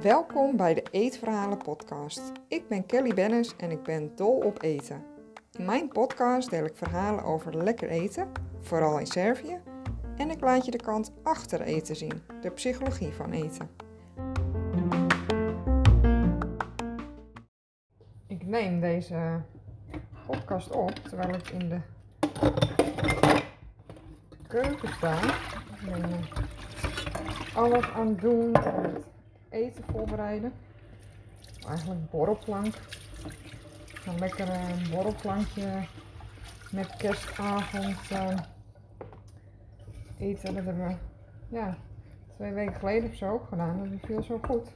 Welkom bij de Eetverhalen podcast. Ik ben Kelly Bennis en ik ben dol op eten. In mijn podcast deel ik verhalen over lekker eten, vooral in Servië, en ik laat je de kant achter eten zien, de psychologie van eten. Ik neem deze podcast op terwijl ik in de keuken sta. Ik ben eh, alles aan het doen het eten voorbereiden. Eigenlijk borrelplank. Een lekker eh, borrelplankje met kerstavond eh, eten. Dat hebben we ja, twee weken geleden of zo ook gedaan. Dat viel zo goed.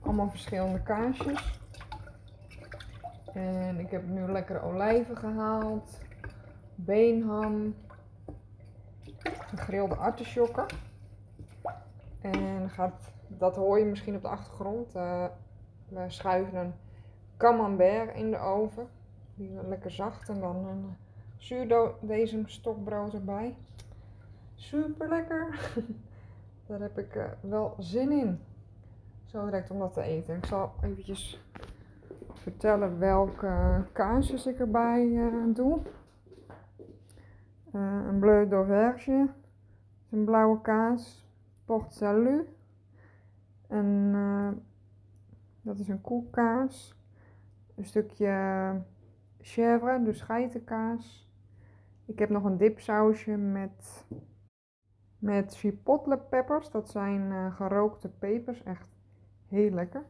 Allemaal verschillende kaasjes. En ik heb nu lekkere olijven gehaald. Beenham. Gegrilde artisjokken. En gaat, dat hoor je misschien op de achtergrond. Uh, we schuiven een camembert in de oven. Die is lekker zacht. En dan een zuurdesem erbij. Super lekker. Daar heb ik uh, wel zin in. Zo direct om dat te eten. Ik zal eventjes vertellen welke kaasjes ik erbij uh, doe. Een bleu d'auverge, een blauwe kaas, Port Salut. En uh, dat is een koelkaas. Een stukje chèvre, dus geitenkaas. Ik heb nog een dipsausje met, met chipotle peppers. Dat zijn gerookte pepers. Echt heel lekker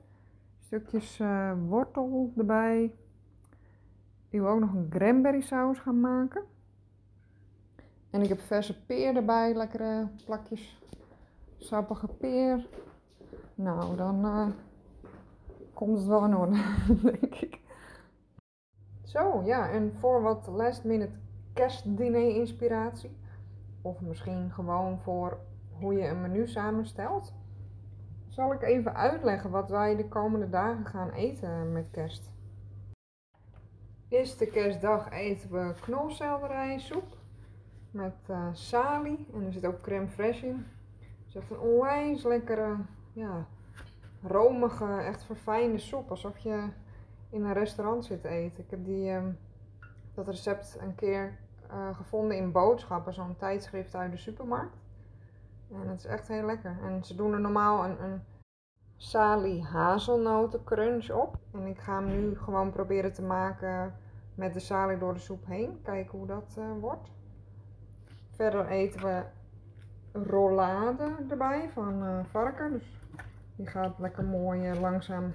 stukjes uh, wortel erbij. Ik wil ook nog een cranberry saus gaan maken. En ik heb verse peer erbij, lekkere plakjes sappige peer. Nou, dan uh, komt het wel in orde, denk ik. Zo, ja, en voor wat last minute kerstdiner inspiratie. Of misschien gewoon voor hoe je een menu samenstelt zal ik even uitleggen wat wij de komende dagen gaan eten met kerst. Eerste kerstdag eten we knolselderijsoep met uh, salie en er zit ook crème fraîche in. Het is echt een onwijs lekkere, ja, romige, echt verfijnde soep. Alsof je in een restaurant zit te eten. Ik heb die, uh, dat recept een keer uh, gevonden in Boodschappen, zo'n tijdschrift uit de supermarkt. En het is echt heel lekker. En ze doen er normaal een, een salie hazelnoten crunch op. En ik ga hem nu gewoon proberen te maken met de salie door de soep heen. Kijken hoe dat uh, wordt. Verder eten we rollade erbij van uh, varken. Dus die gaat lekker mooi uh, langzaam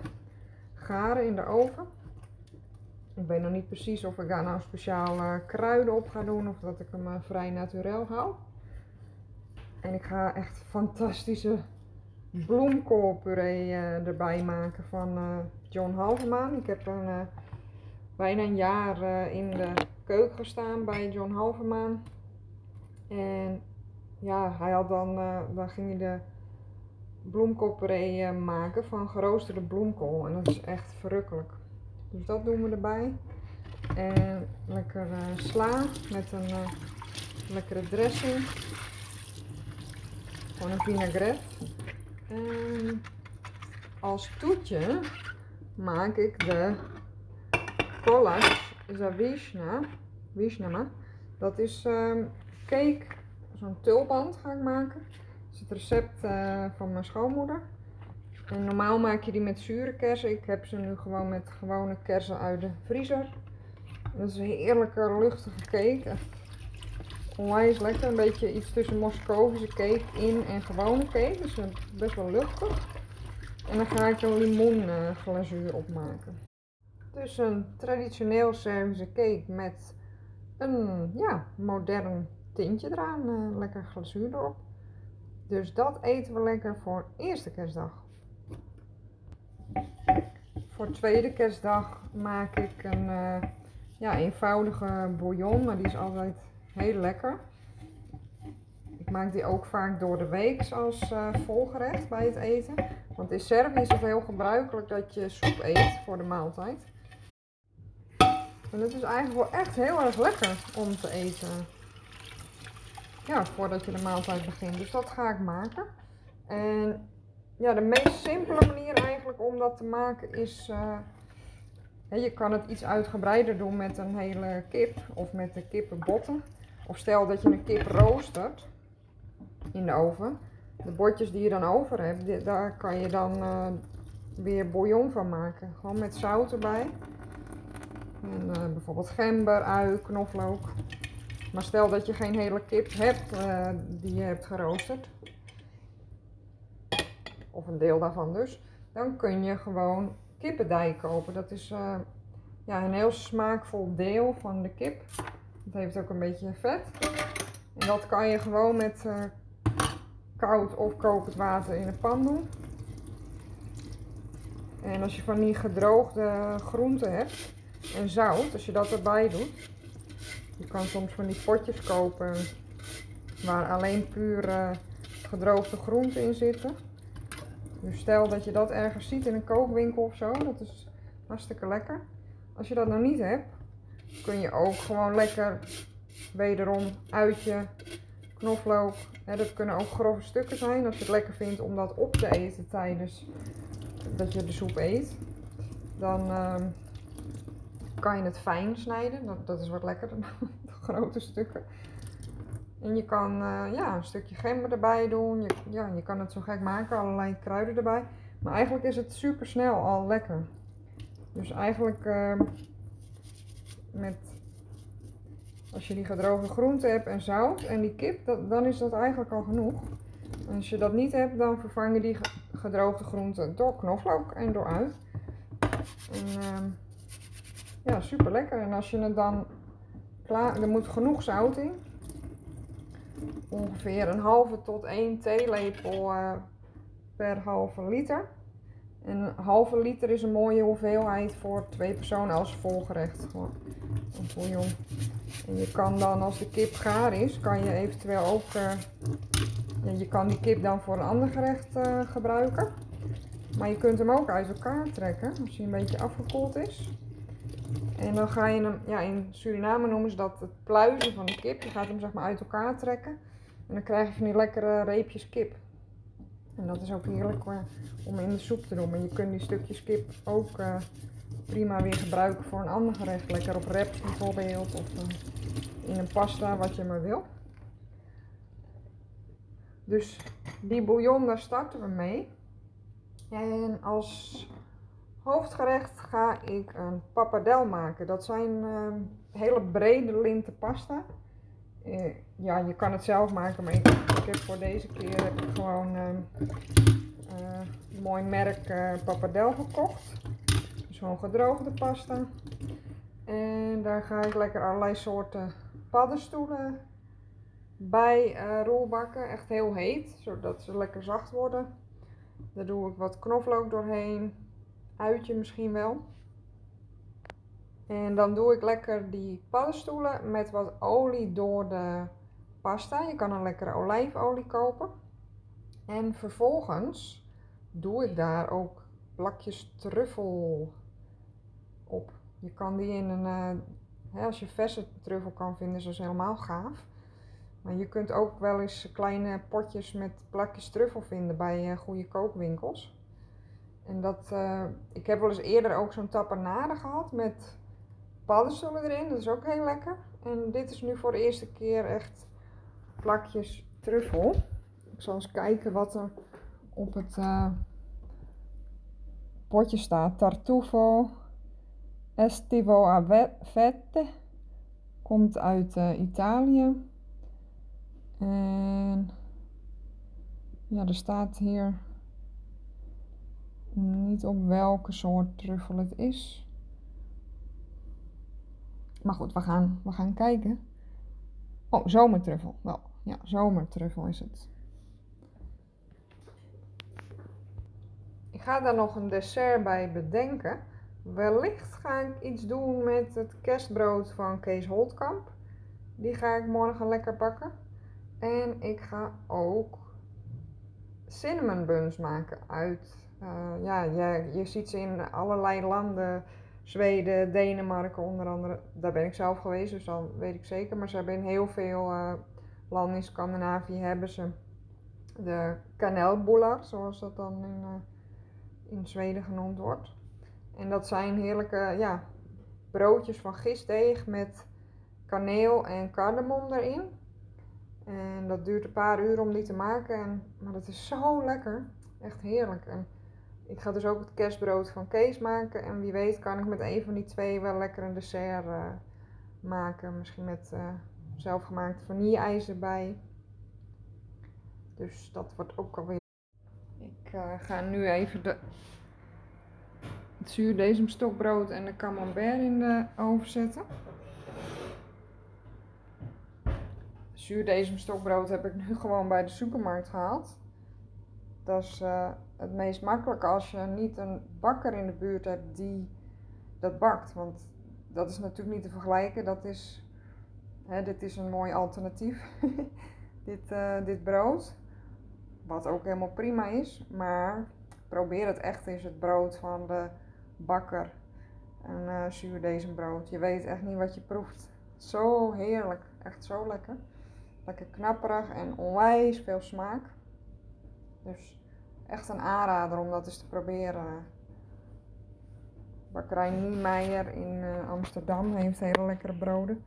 garen in de oven. Ik weet nog niet precies of ik daar nou speciaal kruiden op ga doen of dat ik hem vrij naturel hou. En ik ga echt fantastische bloemkoolpuree erbij maken van John Halvermaan. Ik heb een, bijna een jaar in de keuken gestaan bij John Halvermaan. Ja, hij had dan, dan ging hij de bloemkoolpuree maken van geroosterde bloemkool. En dat is echt verrukkelijk. Dus dat doen we erbij. En lekker sla met een lekkere dressing. Gewoon een vinaigrette. En als toetje maak ik de Kolas Zavishna. Vishnama. Dat is um, cake, zo'n tulband ga ik maken. Dat is het recept uh, van mijn schoonmoeder. En normaal maak je die met zure kersen. Ik heb ze nu gewoon met gewone kersen uit de vriezer. Dat is een heerlijke luchtige cake onwijs lekker. Een beetje iets tussen Moscovische cake in en gewone cake. Dus best wel luchtig. En dan ga ik een limoenglazuur opmaken. Dus een traditioneel Servische cake met een ja, modern tintje eraan. Uh, lekker glazuur erop. Dus dat eten we lekker voor eerste kerstdag. Voor tweede kerstdag maak ik een uh, ja, eenvoudige bouillon. Maar die is altijd Heel lekker. Ik maak die ook vaak door de week als uh, volgerecht bij het eten. Want in Servië is het heel gebruikelijk dat je soep eet voor de maaltijd. En het is eigenlijk wel echt heel erg lekker om te eten. Ja, voordat je de maaltijd begint. Dus dat ga ik maken. En ja, de meest simpele manier eigenlijk om dat te maken is. Uh, je kan het iets uitgebreider doen met een hele kip of met de kippenbotten. Of stel dat je een kip roostert in de oven. De bordjes die je dan over hebt, daar kan je dan uh, weer bouillon van maken. Gewoon met zout erbij. En uh, bijvoorbeeld gember, ui, knoflook. Maar stel dat je geen hele kip hebt uh, die je hebt geroosterd. Of een deel daarvan dus. Dan kun je gewoon kippendij kopen. Dat is uh, ja, een heel smaakvol deel van de kip. Het heeft ook een beetje vet. En dat kan je gewoon met uh, koud of kokend water in een pan doen. En als je van die gedroogde groenten hebt en zout, als je dat erbij doet. Je kan soms van die potjes kopen waar alleen puur gedroogde groenten in zitten. Dus stel dat je dat ergens ziet in een kookwinkel of zo, dat is hartstikke lekker. Als je dat nou niet hebt, kun je ook gewoon lekker wederom uitje, knoflook. Hè, dat kunnen ook grove stukken zijn als je het lekker vindt om dat op te eten tijdens dat je de soep eet. Dan ehm, kan je het fijn snijden. Dat, dat is wat lekkerder dan de grote stukken. En je kan uh, ja, een stukje gember erbij doen. Je, ja, je kan het zo gek maken, allerlei kruiden erbij. Maar eigenlijk is het super snel al lekker. Dus eigenlijk uh, met, als je die gedroogde groenten hebt en zout en die kip, dan is dat eigenlijk al genoeg. En als je dat niet hebt, dan vervang je die gedroogde groenten door knoflook en door uit. En, uh, ja, super lekker. En als je het dan klaar, er moet genoeg zout in ongeveer een halve tot 1 theelepel uh, per halve liter. En een halve liter is een mooie hoeveelheid voor twee personen als volgerecht. Gewoon een. En je kan dan, als de kip gaar is, kan je eventueel ook... Ja, je kan die kip dan voor een ander gerecht uh, gebruiken. Maar je kunt hem ook uit elkaar trekken als hij een beetje afgekoeld is. En dan ga je hem, ja in Suriname noemen ze dat het pluizen van de kip. Je gaat hem zeg maar uit elkaar trekken. En dan krijg je van die lekkere reepjes kip. En dat is ook heerlijk om in de soep te doen. Maar je kunt die stukjes kip ook uh, prima weer gebruiken voor een ander gerecht. Lekker op wraps bijvoorbeeld. Of uh, in een pasta, wat je maar wil. Dus die bouillon, daar starten we mee. En als hoofdgerecht ga ik een pappardel maken. Dat zijn ehm, hele brede linten pasta. Uh, ja, je kan het zelf maken, maar ik, heb voor deze keer gewoon uh, uh, een mooi merk uh, pappardel gekocht. Zo'n gedroogde pasta. En daar ga ik lekker allerlei soorten paddenstoelen bij rolbakken. Echt heel heet, zodat ze lekker zacht worden. Daar doe ik wat knoflook doorheen. Uitje misschien wel. En dan doe ik lekker die paddenstoelen met wat olie door de pasta. Je kan een lekkere olijfolie kopen. En vervolgens doe ik daar ook plakjes truffel op. Je kan die in een, uh, hè, als je verse truffel kan vinden, is dat helemaal gaaf. Maar je kunt ook wel eens kleine potjes met plakjes truffel vinden bij uh, goede kookwinkels. En dat, uh, ik heb wel eens eerder ook zo'n tapenade gehad met paddenstoelen erin. Dat is ook heel lekker. En dit is nu voor de eerste keer echt plakjes truffel. Ik zal eens kijken wat er op het uh, potje staat. Tartufo estivo a. Komt uit uh, Italië. En ja, er staat hier niet op welke soort truffel het is. Maar goed, we gaan, we gaan kijken. Oh, zomertruffel. Wel, ja, zomertruffel is het. Ik ga daar nog een dessert bij bedenken. Wellicht ga ik iets doen met het kerstbrood van Kees Holtkamp. Die ga ik morgen lekker bakken. En ik ga ook cinnamon buns maken uit. Uh, ja, je, je ziet ze in allerlei landen Zweden, Denemarken onder andere. Daar ben ik zelf geweest, dus dan weet ik zeker. Maar ze hebben in heel veel uh, landen in Scandinavië hebben ze de kanelbullar, zoals dat dan in, uh, in Zweden genoemd wordt. En dat zijn heerlijke ja, broodjes van gistdeeg met kaneel en cardamom erin. En dat duurt een paar uur om die te maken. En, maar dat is zo lekker. Echt heerlijk. Ik ga dus ook het kerstbrood van Kees maken. En wie weet kan ik met een van die twee wel lekker een dessert uh, maken. Misschien met uh, zelfgemaakte vanille-ijs erbij. Dus dat wordt ook alweer. Ik uh, ga nu even de, het zuurdezemstokbrood en de camembert in de oven zetten. Zuurdezemstokbrood heb ik nu gewoon bij de supermarkt gehaald. Dat is het meest makkelijke als je niet een bakker in de buurt hebt die dat bakt. Want dat is natuurlijk niet te vergelijken. Dat is, hè, dit is een mooi alternatief. dit, uh, dit brood. Wat ook helemaal prima is. Maar probeer het echt eens het brood van de bakker. Een uh, zuurdezembrood. Je weet echt niet wat je proeft. Zo heerlijk. Echt zo lekker. Lekker knapperig en onwijs veel smaak. Dus echt een aanrader om dat eens te proberen. Bakkerij Niemeyer in uh, Amsterdam heeft hele lekkere broden.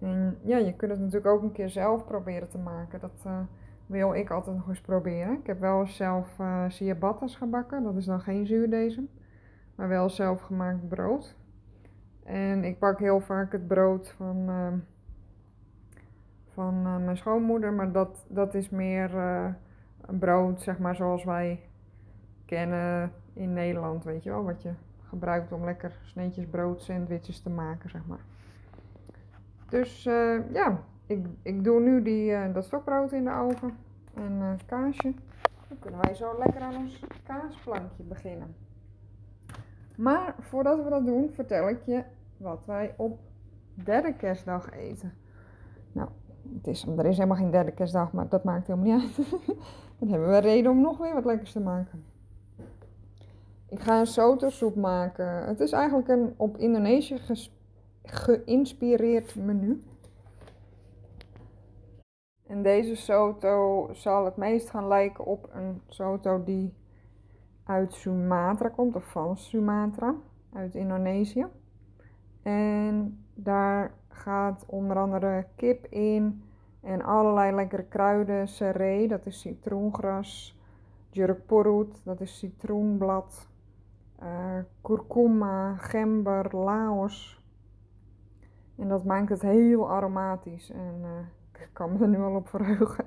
En ja, je kunt het natuurlijk ook een keer zelf proberen te maken. Dat uh, wil ik altijd nog eens proberen. Ik heb wel zelf uh, ciabattas gebakken. Dat is dan geen zuurdesem. Maar wel zelfgemaakt brood. En ik bak heel vaak het brood van, van mijn schoonmoeder. Maar dat, dat is meer een brood, zeg maar, zoals wij kennen in Nederland, weet je wel. Wat je gebruikt om lekker sneetjes brood, sandwiches te maken, zeg maar. Dus uh, ja, ik, ik doe nu die, uh, dat stokbrood in de oven en uh, kaasje. Dan kunnen wij zo lekker aan ons kaasplankje beginnen. Maar voordat we dat doen, vertel ik je wat wij op derde kerstdag eten. Het is, er is helemaal geen derde kerstdag, maar dat maakt helemaal niet uit. Dan hebben we reden om nog weer wat lekkers te maken. Ik ga een soto soep maken. Het is eigenlijk een op Indonesië geïnspireerd menu. En deze soto zal het meest gaan lijken op een soto die uit Sumatra komt, of van Sumatra, uit Indonesië. En daar gaat onder andere kip in, en allerlei lekkere kruiden. Seree, dat is citroengras. Jurkporut, dat is citroenblad. Uh, kurkuma, gember, laos. En dat maakt het heel aromatisch. En uh, ik kan me er nu al op verheugen.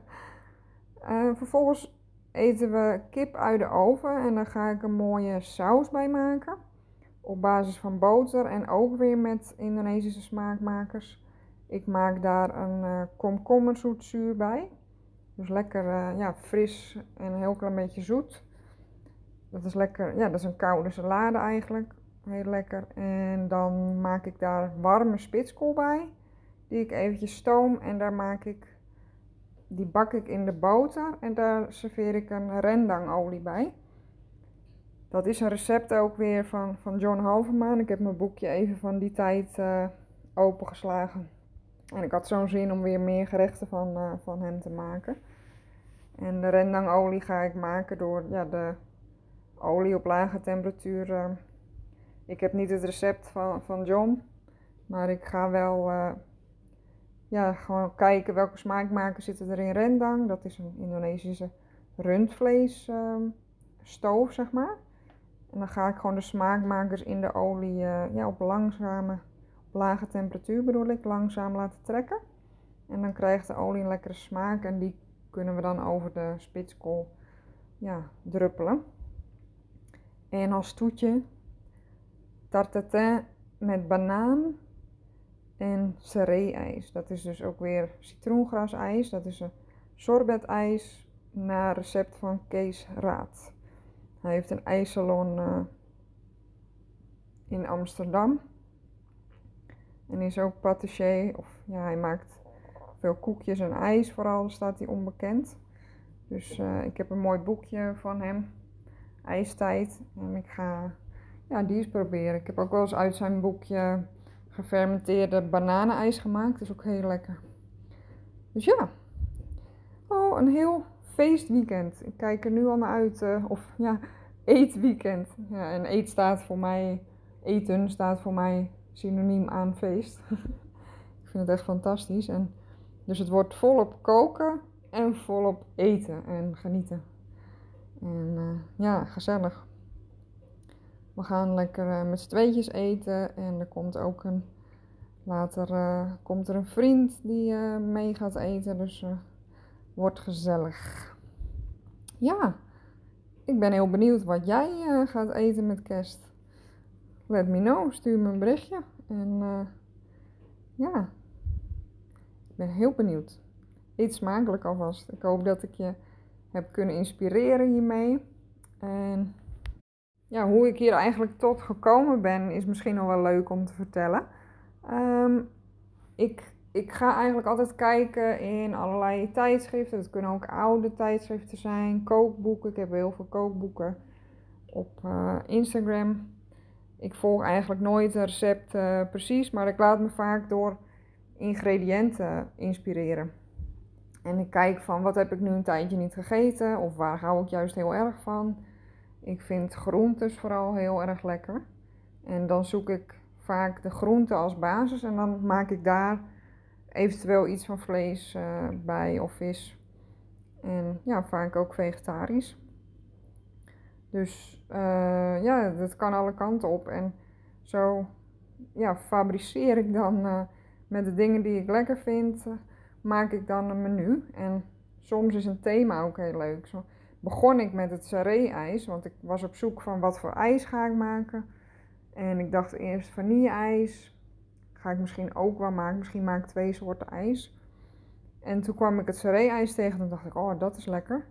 Uh, vervolgens eten we kip uit de oven. En daar ga ik een mooie saus bij maken. Op basis van boter en ook weer met Indonesische smaakmakers. Ik maak daar een uh, komkommerzoetzuur bij. Dus lekker uh, ja, fris en een heel klein beetje zoet. Dat is lekker, ja, dat is een koude salade eigenlijk. Heel lekker. En dan maak ik daar warme spitskool bij. Die ik eventjes stoom en daar maak ik, die bak ik in de boter. En daar serveer ik een rendangolie bij. Dat is een recept ook weer van, van John Halvermaan. Ik heb mijn boekje even van die tijd uh, opengeslagen. En ik had zo'n zin om weer meer gerechten van, uh, van hem te maken. En de rendangolie ga ik maken door ja, de olie op lage temperatuur. Uh, ik heb niet het recept van, van John, maar ik ga wel uh, ja, gewoon kijken welke smaakmakers zitten er in rendang. Dat is een Indonesische rundvleesstoof, zeg maar. En dan ga ik gewoon de smaakmakers in de olie ja, op langzame lage temperatuur bedoel ik, langzaam laten trekken. En dan krijgt de olie een lekkere smaak en die kunnen we dan over de spitskool ja, druppelen. En als toetje tartatin met banaan en seree-ijs. Dat is dus ook weer citroengrasijs. Dat is een sorbetijs naar recept van Kees Raad. Hij heeft een ijssalon uh, in Amsterdam. En is ook patissier. Of ja, hij maakt veel koekjes en ijs vooral, staat hij onbekend. Dus uh, ik heb een mooi boekje van hem. IJstijd. En ik ga ja, die eens proberen. Ik heb ook wel eens uit zijn boekje gefermenteerde bananenijs gemaakt. Dat is ook heel lekker. Dus ja. Oh, een heel feestweekend. Ik kijk er nu al naar uit. Uh, of ja, eetweekend. Ja, en eet staat voor mij, eten staat voor mij synoniem aan feest. ik vind het echt fantastisch. En dus het wordt volop koken en volop eten en genieten. En uh, ja, gezellig. We gaan lekker uh, met z'n tweetjes eten. En er komt ook een. Later uh, komt er een vriend die mee gaat eten. Dus wordt gezellig. Ja, ik ben heel benieuwd wat jij gaat eten met kerst. Let me know, stuur me een berichtje. En ja, ik ben heel benieuwd. Eet smakelijk alvast. Ik hoop dat ik je heb kunnen inspireren hiermee. En ja, hoe ik hier eigenlijk tot gekomen ben, is misschien nog wel leuk om te vertellen. Ehm, ik, ik ga eigenlijk altijd kijken in allerlei tijdschriften. Het kunnen ook oude tijdschriften zijn, kookboeken. Ik heb heel veel kookboeken op uh, Instagram. Ik volg eigenlijk nooit een recept uh, precies, maar ik laat me vaak door ingrediënten inspireren. En ik kijk van wat heb ik nu een tijdje niet gegeten of waar hou ik juist heel erg van. Ik vind groentes vooral heel erg lekker. En dan zoek ik vaak de groenten als basis en dan maak ik daar eventueel iets van vlees uh, bij of vis. En ja, vaak ook vegetarisch. Dus uh, ja, dat kan alle kanten op. En zo ja, fabriceer ik dan uh, met de dingen die ik lekker vind maak ik dan een menu. En soms is een thema ook heel leuk. Zo begon ik met het saree-ijs, want ik was op zoek van wat voor ijs ga ik maken. En ik dacht eerst vanille-ijs. Ga ik misschien ook wel maken. Misschien maak ik twee soorten ijs. En toen kwam ik het saree-ijs tegen en dacht ik, oh, dat is lekker.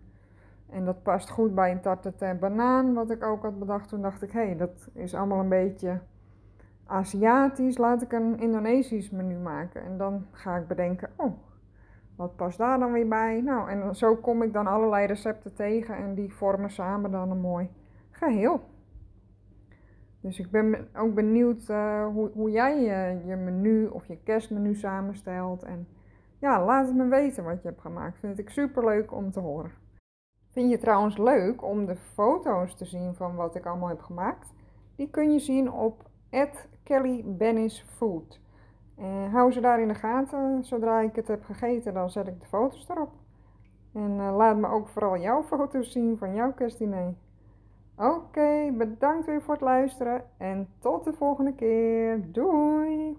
En dat past goed bij een tarte banaan, wat ik ook had bedacht. Toen dacht ik, hé, hey, dat is allemaal een beetje Aziatisch. Laat ik een Indonesisch menu maken. En dan ga ik bedenken, oh, wat past daar dan weer bij? Nou, en zo kom ik dan allerlei recepten tegen en die vormen samen dan een mooi geheel. Dus ik ben ook benieuwd uh, hoe, hoe jij je, je menu of je kerstmenu samenstelt. En ja, laat het me weten wat je hebt gemaakt. Vind ik super leuk om te horen. Vind je trouwens leuk om de foto's te zien van wat ik allemaal heb gemaakt? Die kun je zien op @kellybennisfood. En hou ze daar in de gaten. Zodra ik het heb gegeten, dan zet ik de foto's erop. En uh, laat me ook vooral jouw foto's zien van jouw kerstdiner. Oké, bedankt weer voor het luisteren en tot de volgende keer. Doei!